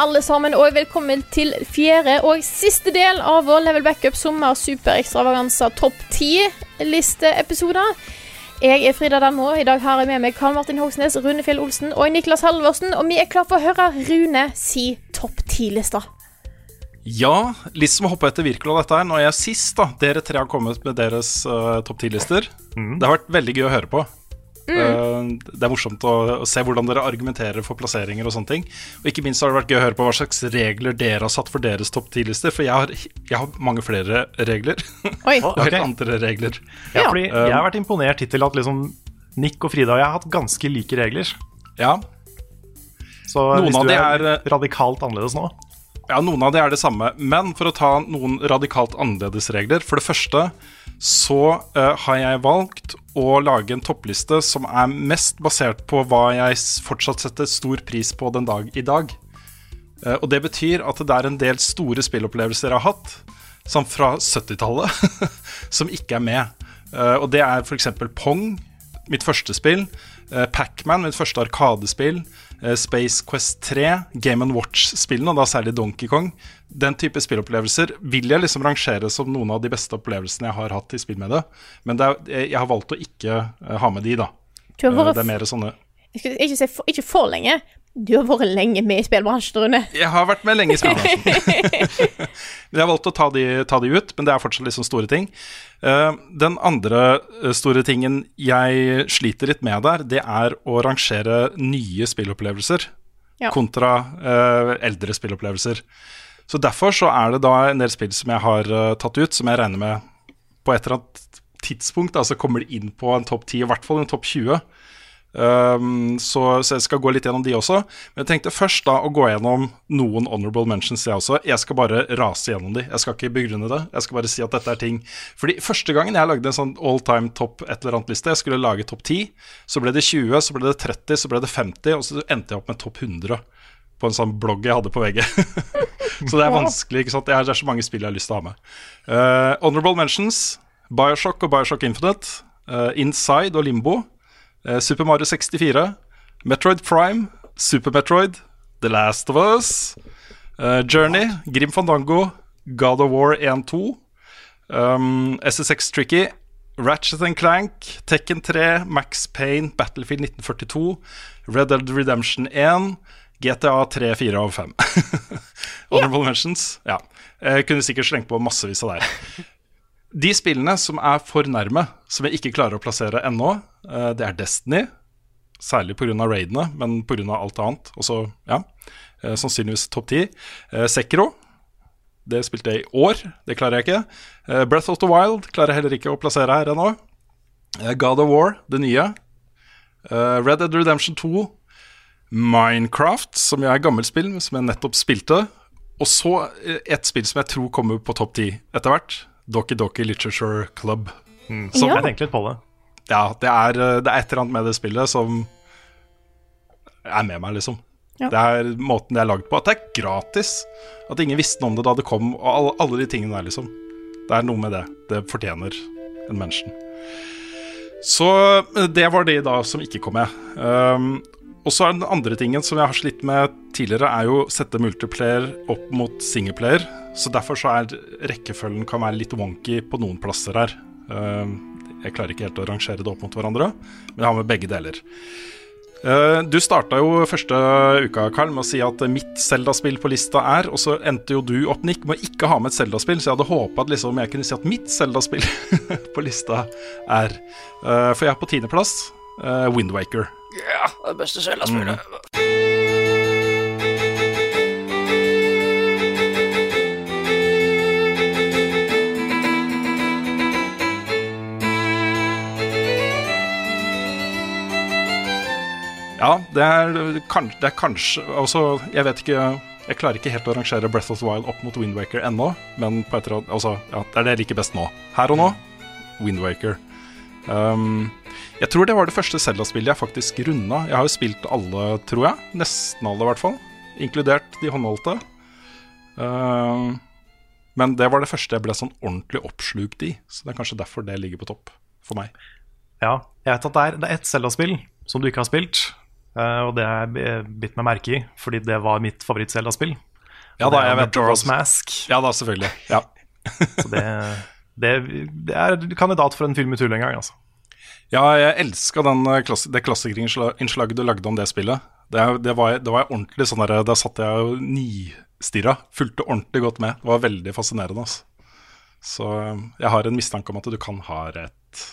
Alle sammen, og velkommen til fjerde og siste del av vår Level Backup sommer superekstravaganza topp 10-listeepisoder. Jeg er Frida Danmo. I dag har jeg med meg Karl Martin Hogsnes, Rune Fjell Olsen og Niklas Halvorsen. Og vi er klar for å høre Rune si topp 10-lista. Ja, litt som å hoppe etter Wirkola dette her. Nå er jeg sist, da. Dere tre har kommet med deres uh, topp ti-lister. Det har vært veldig gøy å høre på. Uh, det er morsomt å, å se hvordan dere argumenterer for plasseringer og sånne ting. Og ikke minst har det vært gøy å høre på hva slags regler dere har satt for deres topp ti-lister. For jeg har, jeg har mange flere regler. Oi. og helt ok. andre regler. Ja, Ja. fordi jeg har vært imponert hittil at liksom Nick og Frida og jeg har hatt ganske like regler. Ja, Så Noen hvis du er, er, eh, radikalt annerledes nå Ja, noen av de er det samme. Men for å ta noen radikalt annerledes regler For det første så uh, har jeg valgt å lage en toppliste som er mest basert på hva jeg fortsatt setter stor pris på den dag i dag. Uh, og det betyr at det er en del store spillopplevelser jeg har hatt, som fra 70-tallet, som ikke er med. Uh, og det er f.eks. Pong, mitt første spill. Pacman, mitt første arkadespill. Eh, Space Quest 3, Game Watch-spillene, og da særlig Donkey Kong. Den type spillopplevelser vil jeg liksom rangere som noen av de beste opplevelsene jeg har hatt i spill med det. Men det er, jeg har valgt å ikke eh, ha med de, da. Eh, det er mer sånne ikke, ikke for, ikke for lenge. Du har vært lenge med i spillbransjen, Rune. Jeg har vært med lenge i spillbransjen. Jeg har valgt å ta de, ta de ut, men det er fortsatt liksom store ting. Uh, den andre eh, store tingen jeg sliter litt med der, det er å rangere nye spillopplevelser Ja. kontra uh, eldre spillopplevelser. Så derfor så er det da en del spill som jeg har uh, tatt ut, som jeg regner med på et eller annet tidspunkt altså kommer det inn på en topp 10, i hvert fall en topp 20. Um, så, så jeg skal gå litt gjennom de også. Men jeg tenkte først da å gå gjennom noen honorable mentions, jeg også. Jeg skal bare rase gjennom de. Jeg skal ikke begrunne det. Jeg skal bare si at dette er ting Fordi første gangen jeg lagde en sånn all time topp et eller annet liste, jeg skulle lage topp 10, så ble det 20, så ble det 30, så ble det 50, og så endte jeg opp med topp 100 på en sånn blogg jeg hadde på VG. så det er vanskelig, ikke sant. Det er så mange spill jeg har lyst til å ha med. Uh, honorable mentions. Bioshock og Bioshock Infinite. uh, Inside og Limbo. Eh, Super Mario 64, Metroid Prime, Super Metroid, The Last of Us, eh, Journey, Grim Fandango, God of War 1-2, um, SSX Tricky, Ratchet and Clank, Tekken 3, Max Payne, Battlefield 1942, Red Dead Redemption 1, GTA 3, 4 og 5. Honorable mentions. Ja. Jeg kunne sikkert slengt på massevis av der. De spillene som er for nærme, som jeg ikke klarer å plassere ennå, eh, det er Destiny. Særlig pga. raidene, men pga. alt annet. Og så, ja, eh, sannsynligvis topp ti. Eh, Sekiro. Det spilte jeg i år. Det klarer jeg ikke. Breath of the Wild klarer jeg heller ikke å plassere her ennå. God of War, det nye. Red Dead Redemption 2. Minecraft, som jeg er gammelt spill, som jeg nettopp spilte. Og så et spill som jeg tror kommer på topp ti etter hvert. Doki Doki Literature Club. Så Ja. jeg tenkte litt på det. Ja, det er, eh, det er et eller annet med det spillet som er med meg, liksom. Ja. Det er måten det er lagd på. At det er gratis. At ingen visste noe om det da det kom, og alle, alle de tingene der, liksom. Det er noe med det. Det fortjener en menneske. Så eh, det var de da som ikke kom med. Um, og så er den andre tingen som jeg har slitt med tidligere, er jo å sette multiplayer opp mot singleplayer. Så derfor så er rekkefølgen kan være litt wonky på noen plasser her. Um, jeg klarer ikke helt å rangere det opp mot hverandre, men jeg har med begge deler. Eh, Du starta jo første uka Karl, med å si at mitt Zelda-spill på lista er, og så endte jo du opp, Nick, med å ikke ha med et Zelda-spill, så jeg hadde håpa at liksom jeg kunne si at mitt Zelda-spill på lista er eh, For jeg er på tiendeplass Windwaker. Ja, det beste Zelda-spillet. Ja, det er, det er kanskje Altså, jeg vet ikke Jeg klarer ikke helt å rangere Breath of the Wild opp mot Windwaker ennå, men på et eller annet Altså, ja, det er det jeg liker best nå. Her og nå Windwaker. Um, jeg tror det var det første Zelda-spillet jeg faktisk runda. Jeg har jo spilt alle, tror jeg. Nesten alle, i hvert fall. Inkludert de håndholdte. Um, men det var det første jeg ble sånn ordentlig oppslukt i. Så det er kanskje derfor det ligger på topp for meg. Ja, jeg vet at det er, det er ett Zelda-spill som du ikke har spilt, og det har jeg bitt meg merke i, fordi det var mitt favoritt-Selda-spill. Ja da, jeg vet Majora's Mask. Ja da, selvfølgelig. Ja. Så det, det, det er kandidat for en film i tull en gang, altså. Ja, jeg elska klass det klassikerinnslaget du lagde om det spillet. Det, det, var, det var ordentlig sånn der, Da satt jeg og nistirra. Fulgte ordentlig godt med. Det var veldig fascinerende. Altså. Så jeg har en mistanke om at du kan ha rett.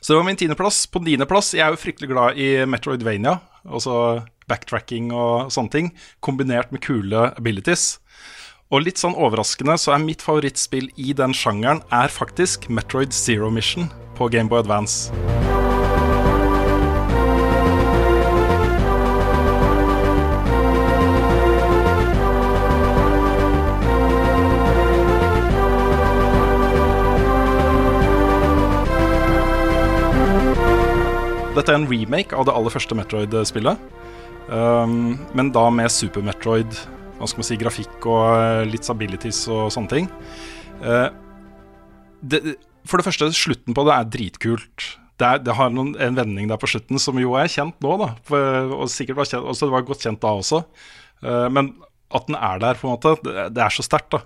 Så det var min tiendeplass. På niendeplass Jeg er jo fryktelig glad i Metroidvania. Altså backtracking og sånne ting. Kombinert med kule abilities. Og litt sånn overraskende så er mitt favorittspill i den sjangeren er faktisk Metroid Zero Mission på Gameboy Advance. Dette er en remake av det aller første Metroid-spillet. Um, men da med Super Metroid, hva skal man si, grafikk og eh, litt abilities og sånne ting. Uh, det, for det første, slutten på det er dritkult. Det, er, det har noen, en vending der på slutten som jo er kjent nå, da. For, og sikkert var kjent, også, det var godt kjent da også. Uh, men at den er der, på en måte, det, det er så sterkt, da.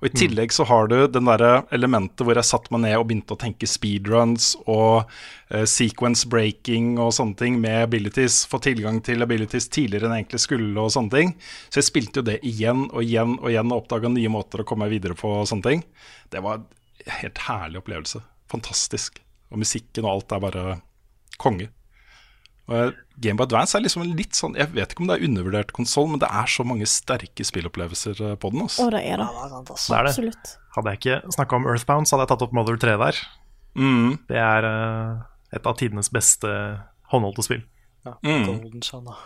Og I tillegg så har du den der elementet hvor jeg satte meg ned og begynte å tenke speedruns og uh, sequence breaking og sånne ting med abilities. Få tilgang til abilities tidligere enn jeg egentlig skulle og sånne ting. Så jeg spilte jo det igjen og igjen og igjen og oppdaga nye måter å komme meg videre på og sånne ting. Det var en helt herlig opplevelse. Fantastisk. Og musikken og alt er bare konge. Og Game Boy Advance er liksom en litt sånn Jeg vet ikke om det er undervurdert konsoll, men det er så mange sterke spillopplevelser eh, på den. Å, Altså. det er det. Det er det. Absolutt. Hadde jeg ikke snakka om Earthbound, så hadde jeg tatt opp Mother 3 der. Mm. Det er uh, et av tidenes beste håndholdte spill. Mm. Golden Sun, da.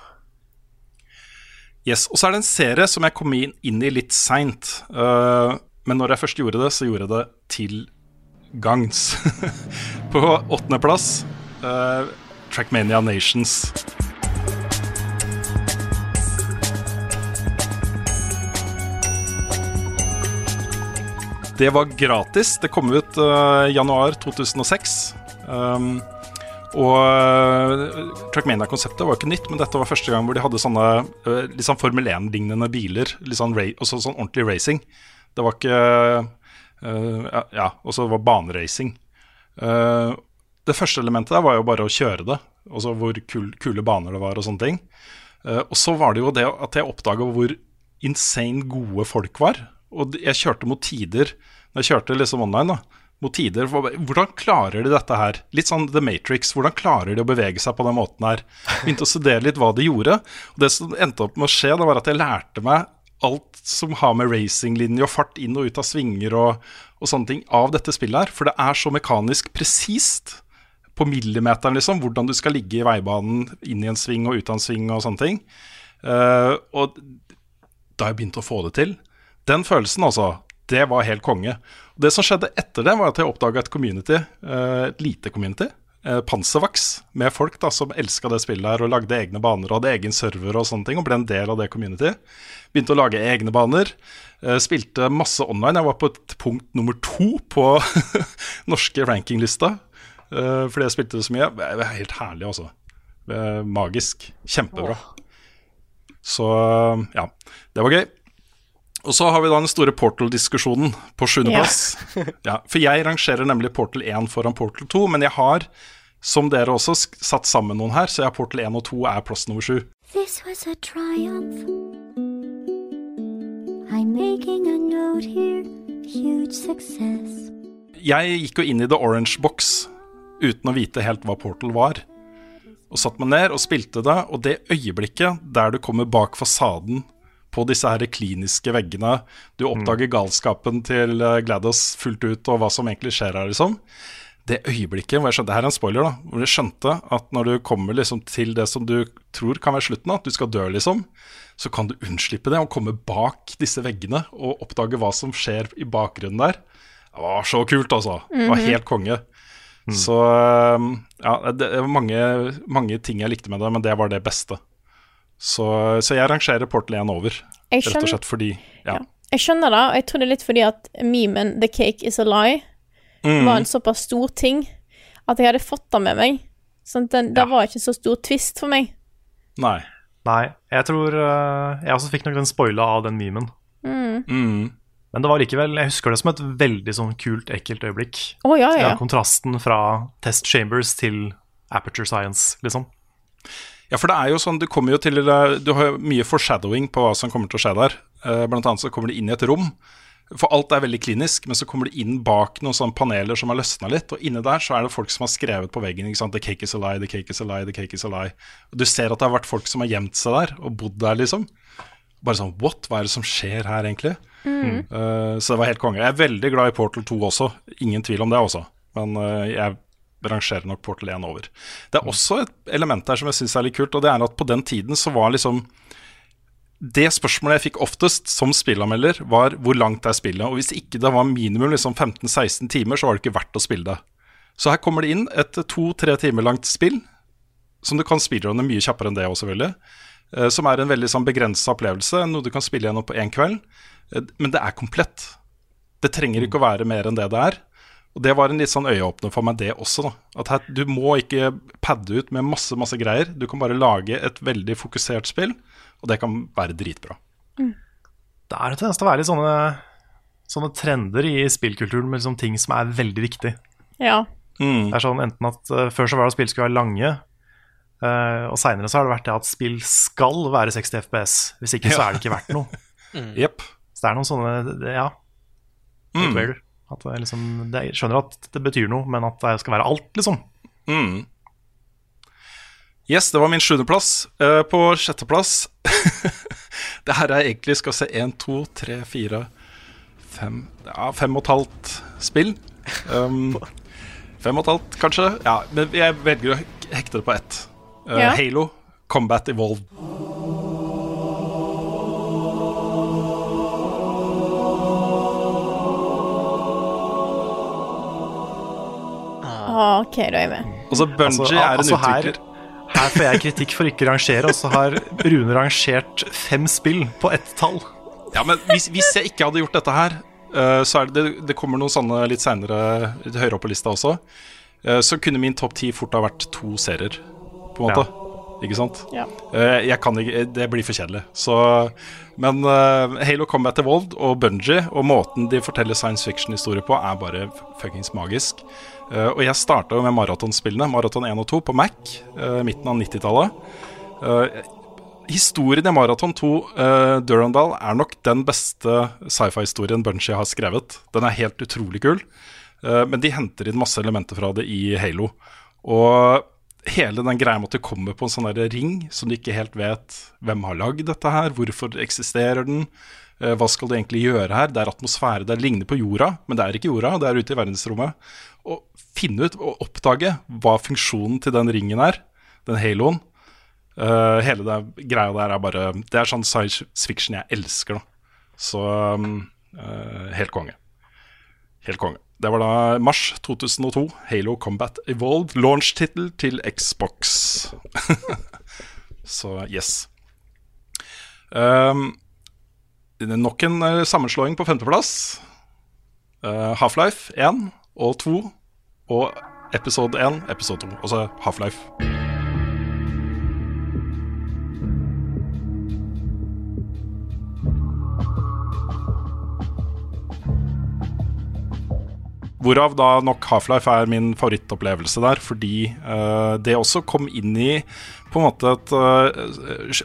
Yes, Og så er det en serie som jeg kom inn, inn i litt seint. Uh, men når jeg først gjorde det, så gjorde jeg det til gangs. På åttendeplass uh, Trackmania Nations. Det var gratis. Det kom ut uh, januar 2006. Um, og uh, Trackmania-konseptet var ikke nytt, men dette var første gang hvor de hadde sånne uh, litt sånn Formel 1-lignende biler. Litt sånn, sånn ordentlig racing. Det var ikke uh, ja og så var baneracing. Uh, det første elementet der var jo bare å kjøre det. Altså hvor kul, kule baner det var og sånne ting. Uh, og så var det jo det at jeg oppdaga hvor insane gode folk var. Og jeg kjørte mot tider Når jeg kjørte liksom online, da mot tider. Hvordan klarer de dette her? Litt sånn The Matrix. Hvordan klarer de å bevege seg på den måten her? Begynte å studere litt hva de gjorde. Og det som endte opp med å skje, det var at jeg lærte meg alt som har med racinglinje og fart inn og ut av svinger og, og sånne ting av dette spillet her. For det er så mekanisk presist på millimeteren, liksom, hvordan du skal ligge i veibanen inn i en sving og ut av en sving og sånne ting. Uh, og da jeg begynte å få det til Den følelsen, altså, det var helt konge. Og det som skjedde etter det, var at jeg oppdaga et community, uh, et lite community, uh, Panservax, med folk da som elska det spillet her og lagde egne baner og hadde egen server og sånne ting, og ble en del av det community. Begynte å lage egne baner. eh, Spilte masse online. Jeg var på et punkt nummer to på norske rankinglista eh, fordi jeg spilte det så mye. Det er helt herlig, altså. Magisk. Kjempebra. Så ja, det var gøy. Og så har vi da den store Portal-diskusjonen på sjuendeplass. Ja. for jeg rangerer nemlig Portal 1 foran Portal 2, men jeg har som dere også satt sammen noen her, så jeg har Portal 1 og 2 er plass nummer 7. This was a triumph. I'm making a note here. Huge success. Jeg gikk jo inn i The Orange Box uten å vite helt hva Portal var. Og satt meg ned og spilte det, og det øyeblikket der du kommer bak fasaden på disse her kliniske veggene, du oppdager galskapen til eh, GLaDOS fullt ut, og hva som egentlig skjer her, liksom. Det øyeblikket hvor jeg skjønte, det her er en spoiler, da. Hvor jeg skjønte at når du kommer liksom til det som du tror kan være slutten, at du skal dø, liksom, så kan du unnslippe det og komme bak disse veggene og oppdage hva som skjer i bakgrunnen der. Det var så kult, altså. Det var helt konge. Så um, ja, det var mange, mange ting jeg likte med det, men det var det beste. Så, så jeg rangerer Portal 1 over, skjønner, rett og slett fordi Ja. jeg skjønner det, og jeg tror det er litt fordi at memen 'The cake is a lie' Mm. var en såpass stor ting at jeg hadde fått det med meg. Sånn den, det var ikke så stor twist for meg. Nei. Nei, jeg tror eh, Jeg også fikk nok den spoila av den memen. Mm. Men det var likevel, jeg husker det som et veldig sånn kult, ekkelt øyeblikk. Å ja, Ja, ja. kontrasten fra Test Chambers til Aperture Science, liksom. Ja, for det er jo sånn, du kommer jo til Du har jo mye foreshadowing på hva som kommer til å skje der. Eh, Blant annet så kommer du inn i et rom. For alt er veldig klinisk, men så kommer du inn bak noen sånne paneler som har løsna litt. Og inne der så er det folk som har skrevet på veggen ikke sant? 'The cake is a lie, the cake is a lie, the cake is a lie'. Og du ser at det har vært folk som har gjemt seg der og bodd der, liksom. Bare sånn What? Hva er det som skjer her, egentlig? Eh, så det var helt konge. Jeg er veldig glad i Portal 2 også. Ingen tvil om det også. Men uh, jeg rangerer nok Portal 1 over. Det er også et element der som jeg syns er litt kult, og det er at på den tiden så var liksom Det spørsmålet jeg fikk oftest som spillanmelder, var hvor langt er spillet? Og hvis ikke det var minimum liksom 15-16 timer, så var det ikke verdt å spille det. Så her kommer det inn et to-tre timer langt spill, som du kan speedrunne mye kjappere enn det også, selvfølgelig. Eh, Som er en veldig sånn begrensa opplevelse, noe du kan spille gjennom på én kveld. Eh, Men det er komplett. Det trenger ikke å være mer enn det det er. Og det var en litt sånn øyeåpner for meg, det også. da At her, Du må ikke padde ut med masse masse greier. Du kan bare lage et veldig fokusert spill, og det kan være dritbra. Det er en tendens til å være litt sånne, sånne trender i spillkulturen med liksom ting som er veldig viktig. ja. Mm. Det er sånn enten at eh, Før så var det at spill skulle være lange, eh, og seinere så har det vært det at spill skal være 60 FPS. Hvis ikke så er det ikke verdt noe. Jepp. Så det er noen sånne det- Ja. Mm. At det er liksom, det, jeg skjønner at det betyr noe, men at det skal være alt, liksom. Mm. Yes, det var min sjuendeplass. Uh, på sjetteplass Det her er egentlig skal se én, to, tre, fire, fem Ja, fem og et halvt spill. Um, fem og et halvt, kanskje. Ja, men jeg velger å hekte det på ett. Uh, Ja. Halo Combat Evolved. Ah, OK, da er jeg med. Altså, Bungie Altså, er en altså utvikler. Her får jeg kritikk for ikke å rangere, og så har Rune rangert fem spill på ett tall. Ja, men hvis, hvis jeg ikke hadde gjort dette her, Uh, så er det, det, det kommer noen sånne litt seinere, høyere opp på lista også, Uh, så kunne min topp ti fort ha vært to serier, på en måte. Ikke sant? Ja. Eh, jeg kan ikke, Det blir for kjedelig. Så, men eh, Halo Combat Evolved og Bungie og måten de forteller science fiction-historier på, er bare fuckings magisk. Eh, og jeg starta jo med maratonspillene, Maraton 1 og 2, på Mac, midten av 90-tallet. Eh, historien i Maraton 2, uh, Durandal, er nok den beste sci-fi-historien Bungie har skrevet. Den er helt utrolig kul, men de henter inn masse elementer fra det i Halo. Og hele den greia med at du kommer på en sånn ring som du ikke helt vet hvem har lagd dette her, hvorfor eksisterer den, eh, hva skal du egentlig gjøre her? Det er atmosfære, det ligner på jorda, men det er ikke jorda, det er ute i verdensrommet. Og finne ut og oppdage hva funksjonen til den ringen er, den haloen. Uh, hele det greia der er bare Det er sånn science fiction jeg elsker, da. Så eh, helt konge. Helt konge. Det var da mars 2002. Halo Combat Evolved. Launch-tittel til Xbox. Så yes. Um, nok en eh, sammenslåing på femteplass. Uh, Half-Life 1 og 2 og episode 1, episode 2. Altså Half-Life. Hvorav da nok Half-Life er min favorittopplevelse der, fordi uh, det også kom inn i på en måte at uh,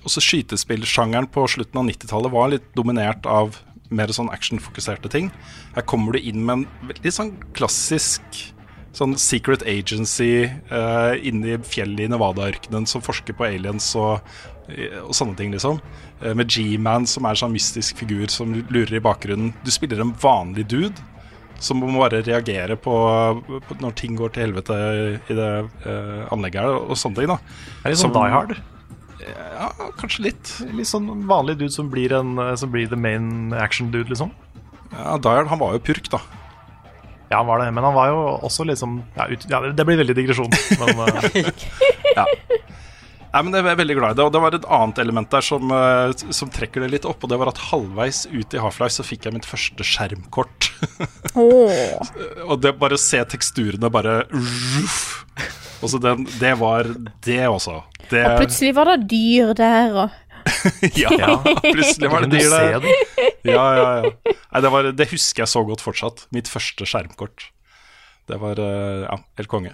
også skytespillsjangeren på slutten av 90-tallet var litt dominert av mer sånn actionfokuserte ting. Her kommer du inn med en veldig sånn klassisk sånn secret agency uh, i fjellet i Nevada-ørkenen som forsker på aliens og, og sånne ting, liksom. Uh, med G-Man, som er en sånn mystisk figur som lurer i bakgrunnen. Du spiller en vanlig dude som må bare reagere på, på når ting går til helvete i det eh, anlegget her, og sånne ting. da er det sånn Die Hard. Ja, kanskje litt. Litt sånn vanlig dude som blir, en, eh, som blir the main action dude, liksom. Ja, Die Hard, han var jo purk, da. Ja, han var det, men han var jo også liksom Ja, ut, ja det blir veldig digresjon, men eh, Ja. Nei, men Jeg er veldig glad i det. Og det var et annet element der som, eh, som trekker det litt opp. Og det var at halvveis ut i Half-Life så fikk jeg mitt første skjermkort. Åh. og det bare å se teksturene bare ruff. Og den, det var det også. Det, Og plutselig var det dyr der, og ja, plutselig var det dyr der. Ja, ja, ja. Nei, det, var, det husker jeg så godt fortsatt. Mitt første skjermkort. Det var eh, ja, helt konge.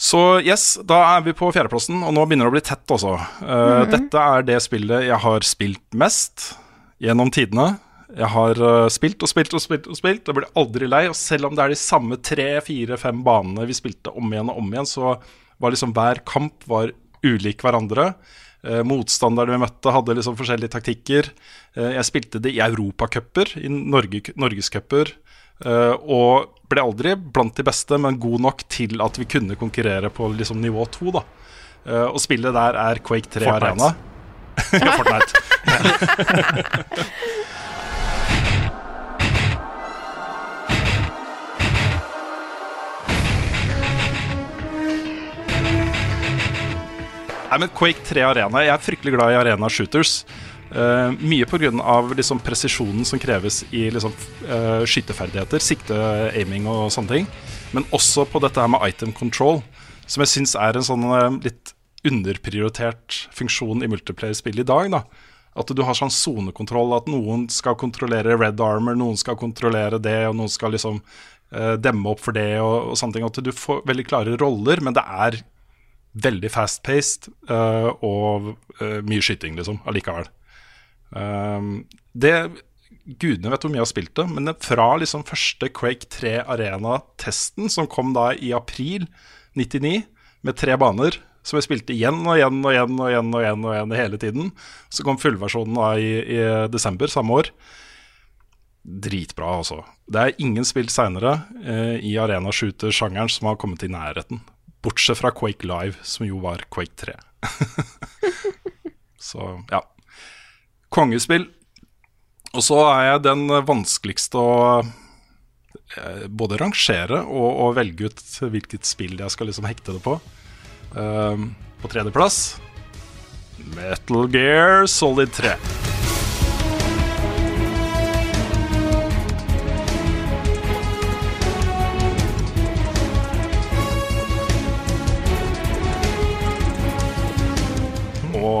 Så yes, da er vi på fjerdeplassen, og nå begynner det å bli tett, altså. -hmm. Dette er det spillet jeg har spilt mest gjennom tidene. Jeg har eh, spilt og spilt og spilt og spilt, jeg blir aldri lei. Og selv om det er de samme tre, fire, fem banene vi spilte om igjen og om igjen, så var liksom hver kamp var ulik hverandre. Eh, motstanderne vi møtte, hadde liksom forskjellige taktikker. Eh, jeg spilte det i europacuper, i Norge, norgescuper. Eh, og ble aldri blant de beste, men god nok til at vi kunne konkurrere på liksom nivå to. da. Eh, og spillet der er Quake 3 Fortnite. Arena. ja, Fortnite. Nei, men Quake 3 Arena Jeg er fryktelig glad i arena shooters. Uh, mye pga. Liksom presisjonen som kreves i liksom, uh, skyteferdigheter, sikte, aiming og sånne ting. Men også på dette her med item control, som jeg syns er en sånn uh, litt underprioritert funksjon i multiplayer-spill i dag. da At du har sånn sonekontroll, at noen skal kontrollere red armor, noen skal kontrollere det, og noen skal liksom uh, demme opp for det, og, og sånne ting. At du får veldig klare roller, men det er veldig fast-paced uh, og uh, mye skyting, liksom, allikevel. Um, det Gudene vet hvor mye jeg har spilt det, men fra liksom første Quake 3 Arena-testen, som kom da i april 99, med tre baner, som jeg spilte igjen og igjen og igjen og igjen og igjen, og igjen hele tiden. Så kom fullversjonen da i, i desember samme år. Dritbra, altså. Det er ingen spill seinere eh, i arena-shooter-sjangeren som har kommet i nærheten. Bortsett fra Quake Live, som jo var Quake 3. Så ja. Kongespill. Og så er jeg den vanskeligste å eh, både rangere og, og velge ut hvilket spill jeg skal liksom hekte det på. Um, på tredjeplass Metal Gear Solid 3.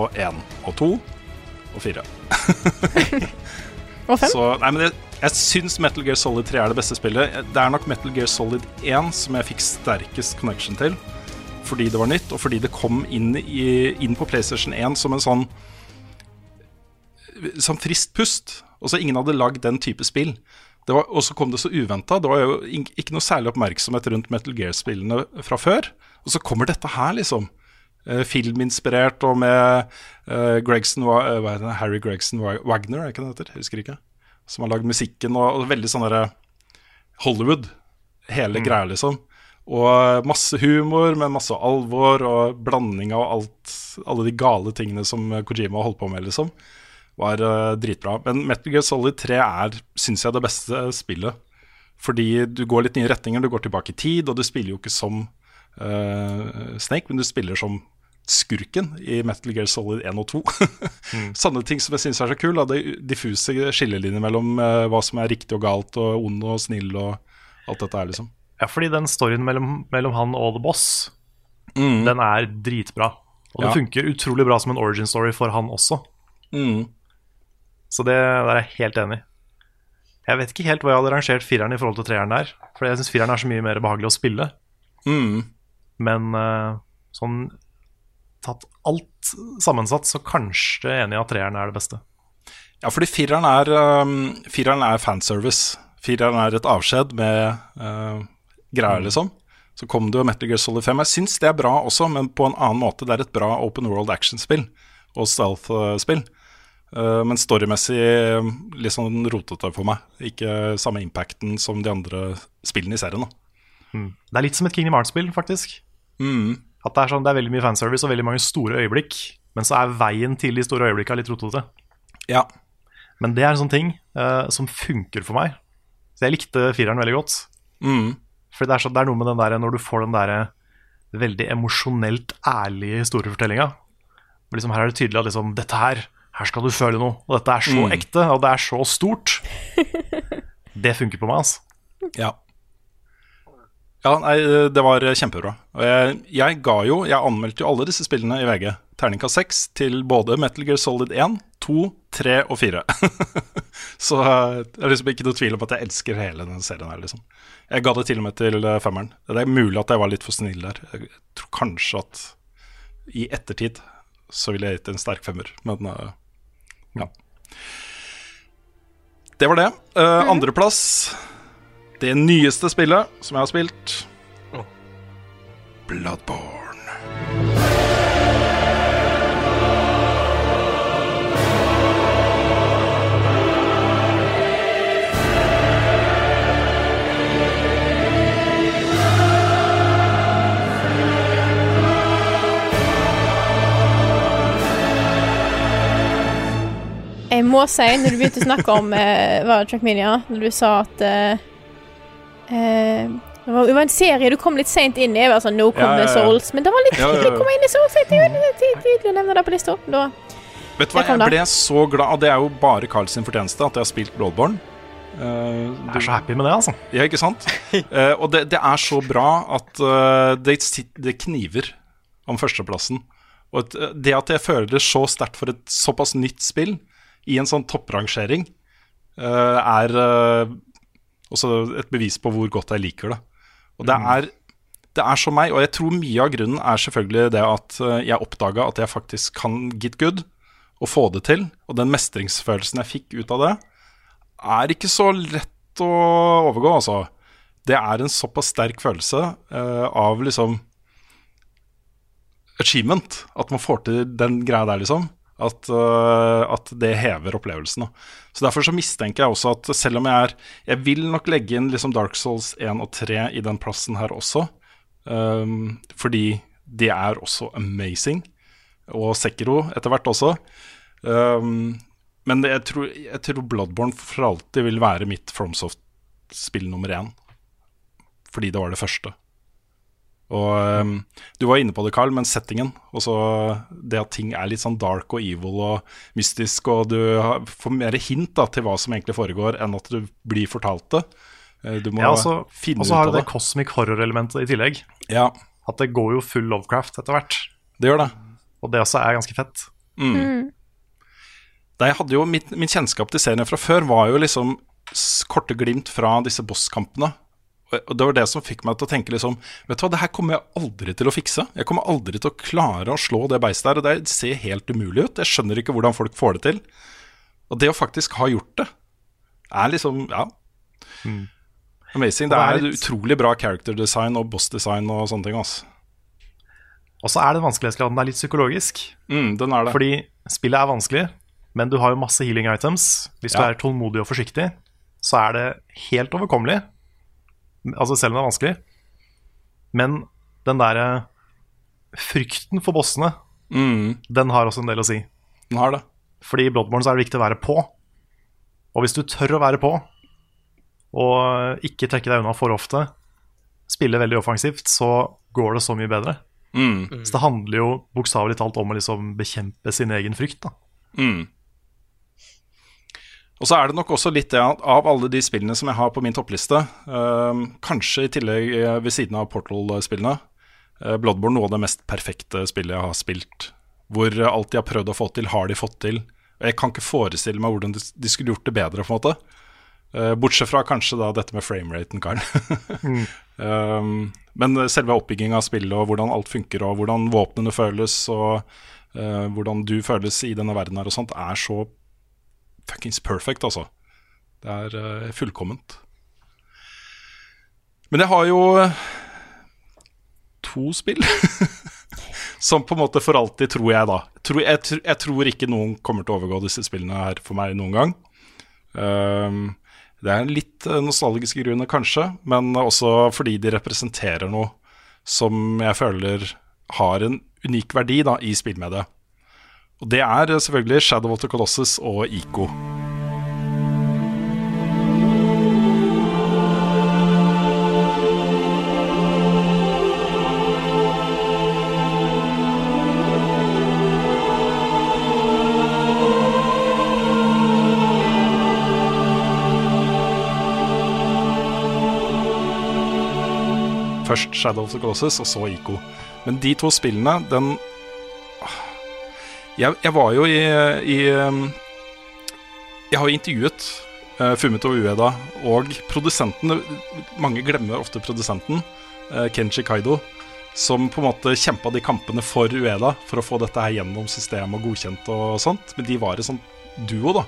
Og én og to og fire. Og fem? Så, nei, men jeg, jeg syns Metal Gear Solid 3 er det beste spillet. Det er nok Metal Gear Solid 1 som jeg fikk sterkest connection til. Fordi det var nytt, og fordi det kom inn, i, inn på PlayStation 1 som en sånn Som friskt pust. Og så ingen hadde lagd den type spill. Og så kom det så uventa. Det var jo ikke noe særlig oppmerksomhet rundt Metal Gear-spillene fra før. Og så kommer dette her, liksom. Eh, filminspirert og med eh, Gregson, eh, hva heter det? Harry Gregson Wagner, er ikke det heter? Jeg husker ikke. Som har lagd musikken og, veldig sånn derre Hollywood. Hele greia, liksom. Og masse humor, men masse alvor og blanding av alt, alle de gale tingene som Kojima holdt på med, liksom. Var dritbra. Men Metal Gear Solid 3 er, syns jeg, det beste spillet. Fordi du går litt nye retninger, du går tilbake i tid, og du spiller jo ikke som Snake, men du spiller som skurken i Metal Gear Solid 1 og 2. Sånne ting som jeg syns er så kul. Det diffuse skillelinjer mellom eh, hva som er riktig og galt, og ond og snill og alt dette her, liksom. Ja, fordi den storyen mellom, mellom han og The Boss, den er dritbra. Og det Ja. funker utrolig bra som en origin story for han også. Mm. Så det der er jeg helt enig i. Jeg vet ikke helt hva jeg hadde rangert fireren i forhold til treeren der. For jeg syns fireren er så mye mer behagelig å spille. Mm. Men eh, sånn tatt alt sammensatt, så kanskje enig i at treeren er det beste. Ja, fordi fireren er, um, fireren er fanservice. Fireren er et avskjed med uh, greier, liksom. Så kom det jo Metal Gear Solid 5. Jeg syns det er bra også, men på en annen måte. Det er et bra open world action-spill og stealth-spill. Uh, men storymessig litt sånn rotete for meg. Ikke samme impacten som de andre spillene i serien. da. Det er litt som et Kingdom Hearts-spill, faktisk. Mm. At det er, sånn, det er veldig mye fanservice og veldig mange store øyeblikk. Men så er veien til de store øyeblikkene litt rotete. Ja. Men det er en sånn ting uh, som funker for meg. Så jeg likte fireren veldig godt. Mm. For det er, så, det er noe med den der når du får den der veldig emosjonelt ærlige historiefortellinga. Liksom her er det tydelig at liksom, dette her, her skal du føle noe. Og dette er så Mm. ekte, og det er så stort. det funker på meg, altså. Ja. Ja, nei, det var kjempebra. Og jeg, jeg ga jo Jeg anmeldte jo alle disse spillene i VG. Terningkast 6 til både Metal Gear Solid 1, 2, 3 og 4. Så eh, det er liksom ikke noe tvil om at jeg elsker hele denne serien her, liksom. Jeg ga det til og med til eh, femmeren. Det er mulig at jeg var litt for snill der. Jeg tror kanskje at i ettertid så ville jeg gitt en sterk femmer, men eh, ja. Det var det. Uh, Andreplass det nyeste spillet som jeg har spilt. Bloodborne. Jeg må si, når du begynte å snakke om eh, Trackmania, når du sa at eh, eh, det, var, det var en serie du kom litt seint inn i. Jeg var sånn, Nå kom Ja, ja, ja. Souls. Men det var litt Ja, ja, tidlig ja. å komme inn i Souls. Jeg Tidlig å nevne det på lista. Da. Vet du hva, jeg ble så glad Og det er jo bare Carl sin fortjeneste at jeg har spilt Bloodborne. Du Jeg er så happy med det, altså. Ja, ikke sant? Uh, og det, det er så bra at uh, det, det kniver om førsteplassen. Og et, det at jeg føler det så sterkt for et såpass nytt spill i en sånn topprangering, eh, er også et bevis på hvor godt jeg liker det. Og det er, det er så meg, og jeg tror mye av grunnen er selvfølgelig det at eh, jeg oppdaga at jeg faktisk kan get good og få det til. Og den mestringsfølelsen jeg fikk ut av det, er ikke så lett å overgå, altså. Det er en såpass sterk følelse uh, av liksom achievement. At man får til den greia der, liksom. At, eh, at det hever opplevelsen. Så Derfor så mistenker jeg også at selv om jeg er Jeg vil nok legge inn liksom Dark Souls 1 og 3 i den plassen her også. um, fordi de er også amazing. Og Sekiro etter hvert også. Um, men jeg tror, jeg tror Bloodborne for alltid vil være mitt FromSoft-spill nummer én. Fordi det var det første. Og um, Du var inne på det, Carl, men settingen. Også det at ting er litt sånn dark og evil og mystisk, og du har- får mer hint da, til hva som egentlig foregår, enn at du blir fortalt det. Eh, Du må Ja, også, finne og så har du det. det cosmic horror-elementet i tillegg. Ja, At det går jo full Lovecraft etter hvert. det gjør det. Og det også er ganske fett. Da jeg hadde jo mitt, Min kjennskap til serien fra før var jo liksom korte glimt fra disse bosskampene. Og det var det som fikk meg til å tenke liksom Vet du hva, det her kommer jeg aldri til å fikse. Jeg kommer aldri til å klare å slå det beistet der. Og det ser helt umulig ut. Jeg skjønner ikke hvordan folk får det til. Og det å faktisk ha gjort det, er liksom Ja. Amazing. Det Og det er er utrolig bra character design og boss design og sånne ting. Altså. Og så er det vanskelighetsgraden er litt psykologisk. Mm, den er det. Fordi spillet er vanskelig, men du har jo masse healing items. Hvis du er tålmodig og forsiktig, så er det helt overkommelig. Altså selv om det er vanskelig. Men den derre frykten for bossene, Mm, den har også en del å si. den har det. Fordi i Bloodborne så er det viktig å være på. Og hvis du tør å være på, og ikke trekke deg unna for ofte, spille veldig offensivt, så går det så mye bedre. Mm, Så det handler jo bokstavelig talt om å liksom bekjempe sin egen frykt. da. mm. Og så er det nok også litt det at av alle de spillene som jeg har på min toppliste, eh, kanskje i tillegg eh, ved siden av Portal-spillene, eh, Bloodborne noe av det mest perfekte spillet jeg har spilt. Hvor alt de har prøvd å få til, har de fått til. Jeg kan ikke forestille meg hvordan de, skulle gjort det bedre, på en måte. Bortsett fra kanskje da dette med frameraten, Karl. um, men selve oppbyggingen av spillet og hvordan alt funker, og hvordan våpnene føles, og uh, hvordan du føles i denne verden her og sånt, er så fuckings perfect, altså. Det er uh, fullkomment. Men jeg har jo eh, to spill. Som på en måte for alltid, tror jeg, da. Tror, jeg, jeg tror ikke noen kommer til å overgå disse spillene her for meg noen gang. Um, det er litt eh, nostalgiske grunner, kanskje, men også fordi de representerer noe som jeg føler har en unik verdi da, i spillmediet. Og det er eh, selvfølgelig Shadow of the Colossus og Ico. Først Shadow of the Colossus, og så Ico. Men de to spillene, den Jeg, jeg var jo i, i um, Jeg har jo intervjuet uh, Fumito Ueda og produsenten Mange glemmer ofte produsenten, uh, Kenji Kaido, som på en måte kjempa de kampene for Ueda for å få dette her gjennom systemet og godkjent og sånt. Men de var en sånn duo da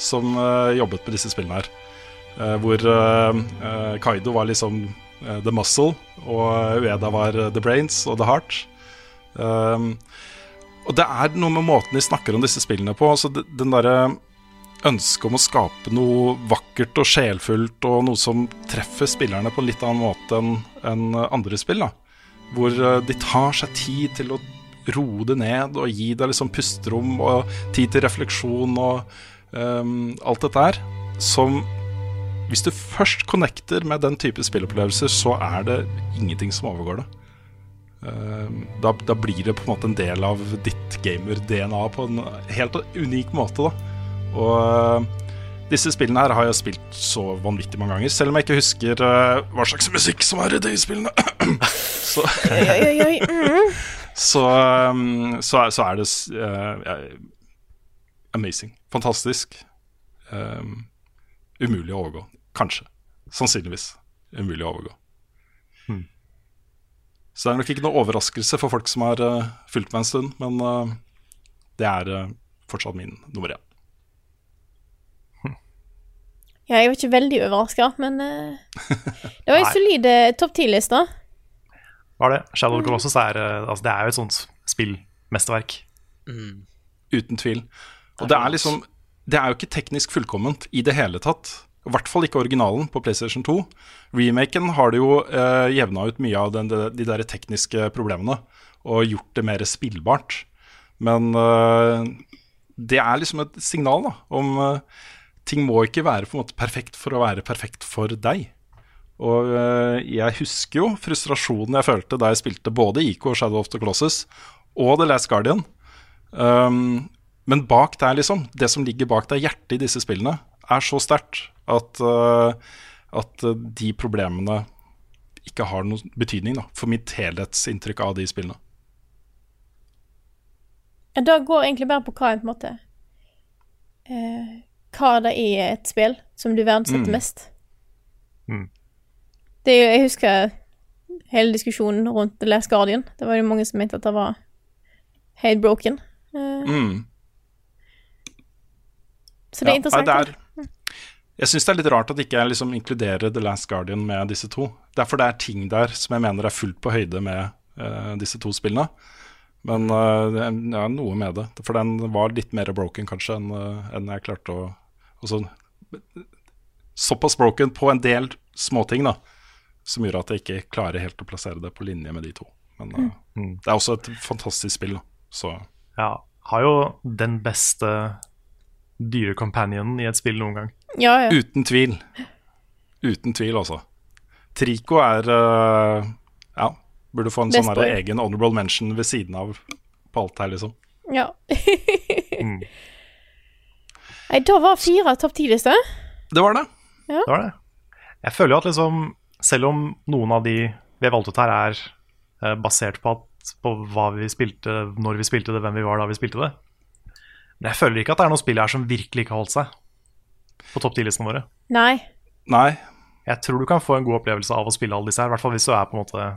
som uh, jobbet med disse spillene her. Uh, hvor Kaido var liksom the muscle, og Ueda var the brains og the heart. Um, og det er noe med måten de snakker om disse spillene på. Altså den derre ønsket om å skape noe vakkert og sjelfullt, og noe som treffer spillerne på en litt annen måte enn andre spill. da Hvor uh, de tar seg tid til å roe det ned og gi deg liksom pusterom og tid til refleksjon og um, alt dette her. Som hvis du først connecter med den type spillopplevelser, så er det ingenting som overgår det. Um, da, da blir det på en måte en del av ditt gamer-DNA på en helt unik måte. da Og uh, disse spillene her har jeg spilt så vanvittig mange ganger, selv om jeg ikke husker uh, hva slags musikk som er i de spillene. så. Mm. så, um, så, er, så er det uh, amazing. Fantastisk. Um, umulig å overgå. Kanskje. Sannsynligvis umulig å overgå. Så det er nok ikke noe overraskelse for folk som har uh, fulgt meg en stund, men uh, det er uh, fortsatt min nummer én. Ja, jeg var ikke veldig overraska, men eh, det var en solid eh, topp ti-liste. Var det? Shadow of the Colossus er, eh, altså, det er jo et sånt spillmesterverk. Uten tvil. Og det er liksom Det er jo ikke teknisk fullkomment i det hele tatt. I hvert fall ikke originalen på PlayStation 2. Remaken har det jo eh, jevna ut mye av den, de, de der tekniske problemene og gjort det mer spillbart. Men eh, det er liksom et signal da, om eh, ting må ikke være på en måte perfekt for å være perfekt for deg. Og eh, jeg husker jo frustrasjonen jeg følte da jeg spilte både IK og Shadow of the Colossus og The Last Guardian. Um, men bak der, liksom, det som ligger bak der, hjertet i disse spillene, er så sterkt at, uh, at de problemene ikke har noen betydning da, for mitt helhetsinntrykk av de spillene. Ja, Det går egentlig bare på hva en på en måte eh, Hva det er i et spill som du verdsetter Mm. mest. Mm. Det er Jeg husker hele diskusjonen rundt The Last Guardian. Det var jo mange som mente at det var helt broken. Eh, Mm. så det er Ja, interessant. nei, det er, jeg syns det er litt rart at ikke jeg liksom inkluderer The Last Guardian med disse to. Derfor det er ting der som jeg mener er fullt på høyde med uh, disse to spillene. Men uh, det er ja, noe med det. For den var litt mer broken kanskje enn uh, en jeg klarte å altså, Såpass broken på en del småting da som gjør at jeg ikke klarer helt å plassere det på linje med de to. Men uh, Mm. det er også et fantastisk spill, da. Så Ja, har jo den beste dyrecompagionen i et spill noen gang. Ja, ja. Uten tvil. Uten tvil, altså. Trico er uh, Ja, burde få en Best sånn her egen honorable mention ved siden av på alt her, liksom. ja. Mm. Nei, da var fire topp ti-lister. Det var det. Det var det. Jeg føler jo at liksom, selv om noen av de vi har valgt ut her, er eh, basert på, at, på hva vi spilte, når vi spilte det, hvem vi var da vi spilte det Men jeg føler ikke at det er noen spill her som virkelig ikke har holdt seg på topp 10-listene våre. Nei. Nei. Jeg tror du kan få en god opplevelse av å spille alle disse her, i hvert fall hvis du er på en måte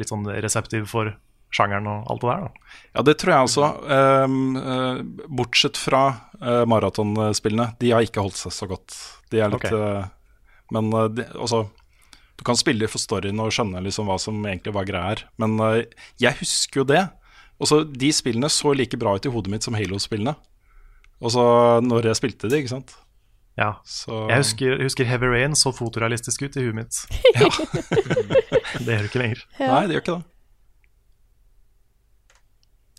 litt sånn reseptiv for sjangeren og alt det der. da. Ja, det tror jeg også. Um, bortsett fra uh, maratonspillene. De har ikke holdt seg så godt. De er litt okay. uh, Men uh, de, altså Du kan spille for storyen og skjønne liksom hva som egentlig var greia her. Men jeg husker jo det. Også, de spillene så like bra ut i hodet mitt som Halo-spillene. Og så når jeg spilte de, ikke sant. Ja. Så Jeg husker, husker Heavy Rain så fotorealistisk ut i huet mitt. Ja. Det gjør det ikke lenger. Nei, det gjør ikke det.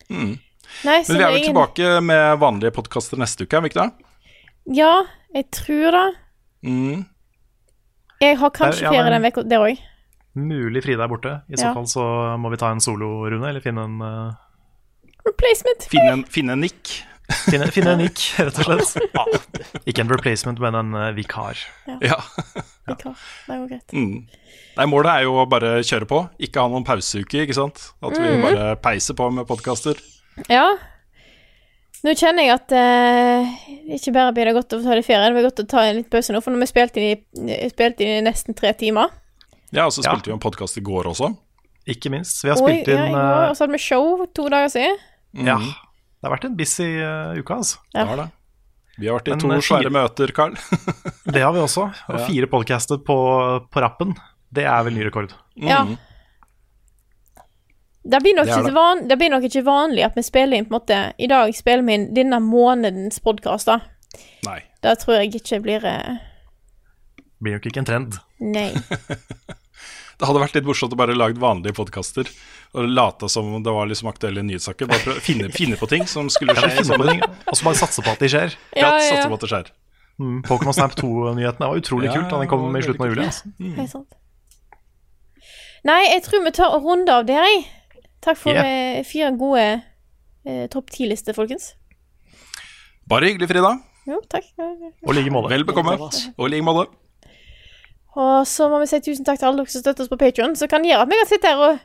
Mm. Nei, Men vi er vel ingen- tilbake med vanlige podkaster neste uke, er vi ikke det? Ja, jeg tror det. Mm. Jeg har kanskje Ja, ferie den uka der òg. Mulig Frida er borte. I så Ja. fall så må vi ta en solorunde, eller finne en, uh, Replacement. Finne en, finne en nikk. Finne, finne en nikk, rett og slett. Ikke en replacement, men en uh, vikar. Ja. Vikar. Det går greit. Mm. Nei, målet er jo å bare kjøre på, ikke ha noen pauseuke, ikke sant? At vi mm. bare peiser på med podkaster. Ja. Nå kjenner jeg at eh, ikke bare blir det godt å ta litt ferie, det blir godt å ta en litt pause nå, for nå har vi spilt inn i, inn i nesten tre timer. Ja, og så Ja. spilte vi en podkast i går også. Ikke minst. Vi har Og, spilt ja, inn i går, uh, og så hadde vi show to dager siden. Ja. Det har vært en busy uh, uke, altså. Ja. Det har det. Vi har vært i Men, to eh, svære møter, Carl. Det har vi også. Og Ja. fire podcaster på, på rappen. Det er vel ny rekord. Ja. Mm. Det blir, nok Det er ikke det. van, det blir nok ikke vanlig at vi spiller inn på en måte I dag spiller vi inn denne månedens podkast, da. Nei. Det tror jeg ikke blir uh... Blir nok ikke en trend. Nei. Det hadde vært litt morsomt å bare lage vanlige podkaster og late som det var liksom aktuelle nyhetssaker. Bare prøve å finne, finne på ting som skulle skje. i ting, og så bare satse på at de skjer. Ja, Ja, ja, satser ja. på at det skjer. Mm, Pokémon Snap 2-nyhetene var utrolig Ja, kult da den kom i slutten av juli. Altså. Sant. Nei, jeg tror vi tar og runder av det, jeg. Takk for Yeah. fire gode eh, topp ti-lister, folkens. Bare hyggelig, Frida. Jo, takk. Og like måte. Vel bekomme. Og i like måte. Og så må vi si tusen takk til alle dere som støtter oss på Patreon som kan gjøre at vi kan sitte her og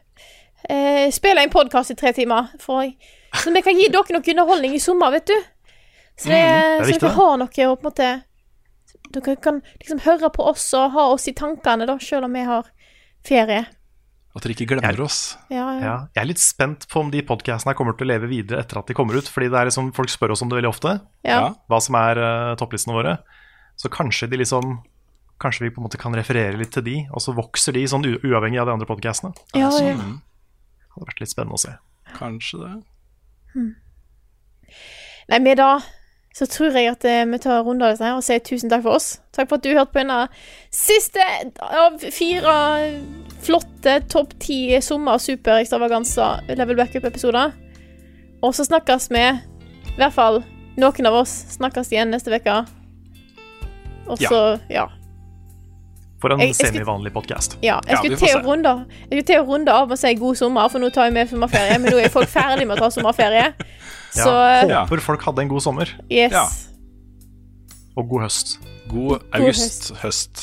eh, spille en podkast i tre timer. For, så vi kan gi dere noe underholdning i sommer, vet du. Så, det, er så dere har noe å på en måte Dere kan liksom høre på oss og ha oss i tankene, da, selv om vi har ferie. At dere ikke glemmer oss. Ja, ja. Ja, jeg er litt spent på om de podcastene kommer til å leve videre etter at de kommer ut. Fordi det er liksom, folk spør oss om det veldig ofte, hva som er uh, topplistene våre. Så kanskje de liksom Kanskje vi på en måte kan referere litt til de, og så vokser de sånn uavhengig av de andre podcastene. ja, ja. Mm. Det hadde vært litt spennende å se. Kanskje det. Nei, med da så tror jeg at eh, vi tar runden av dette her og sier tusen takk for oss. Takk for at du hørte på denne siste av fire flotte topp ti sommer superekstravaganser level backup-episoder. Og så snakkes vi, i hvert fall noen av oss, snakkes igjen neste uke. Og Ja. så, ja. For en semivanlig podkast. Ja, jeg skulle til å runde Jeg skulle til å runde av med å si god sommer, for nå tar jeg med sommerferie. Men nå er folk ferdig med å ta sommerferie. Så Ja, Ja. håper folk hadde en god sommer, yes. Ja. og god høst. God august, høst.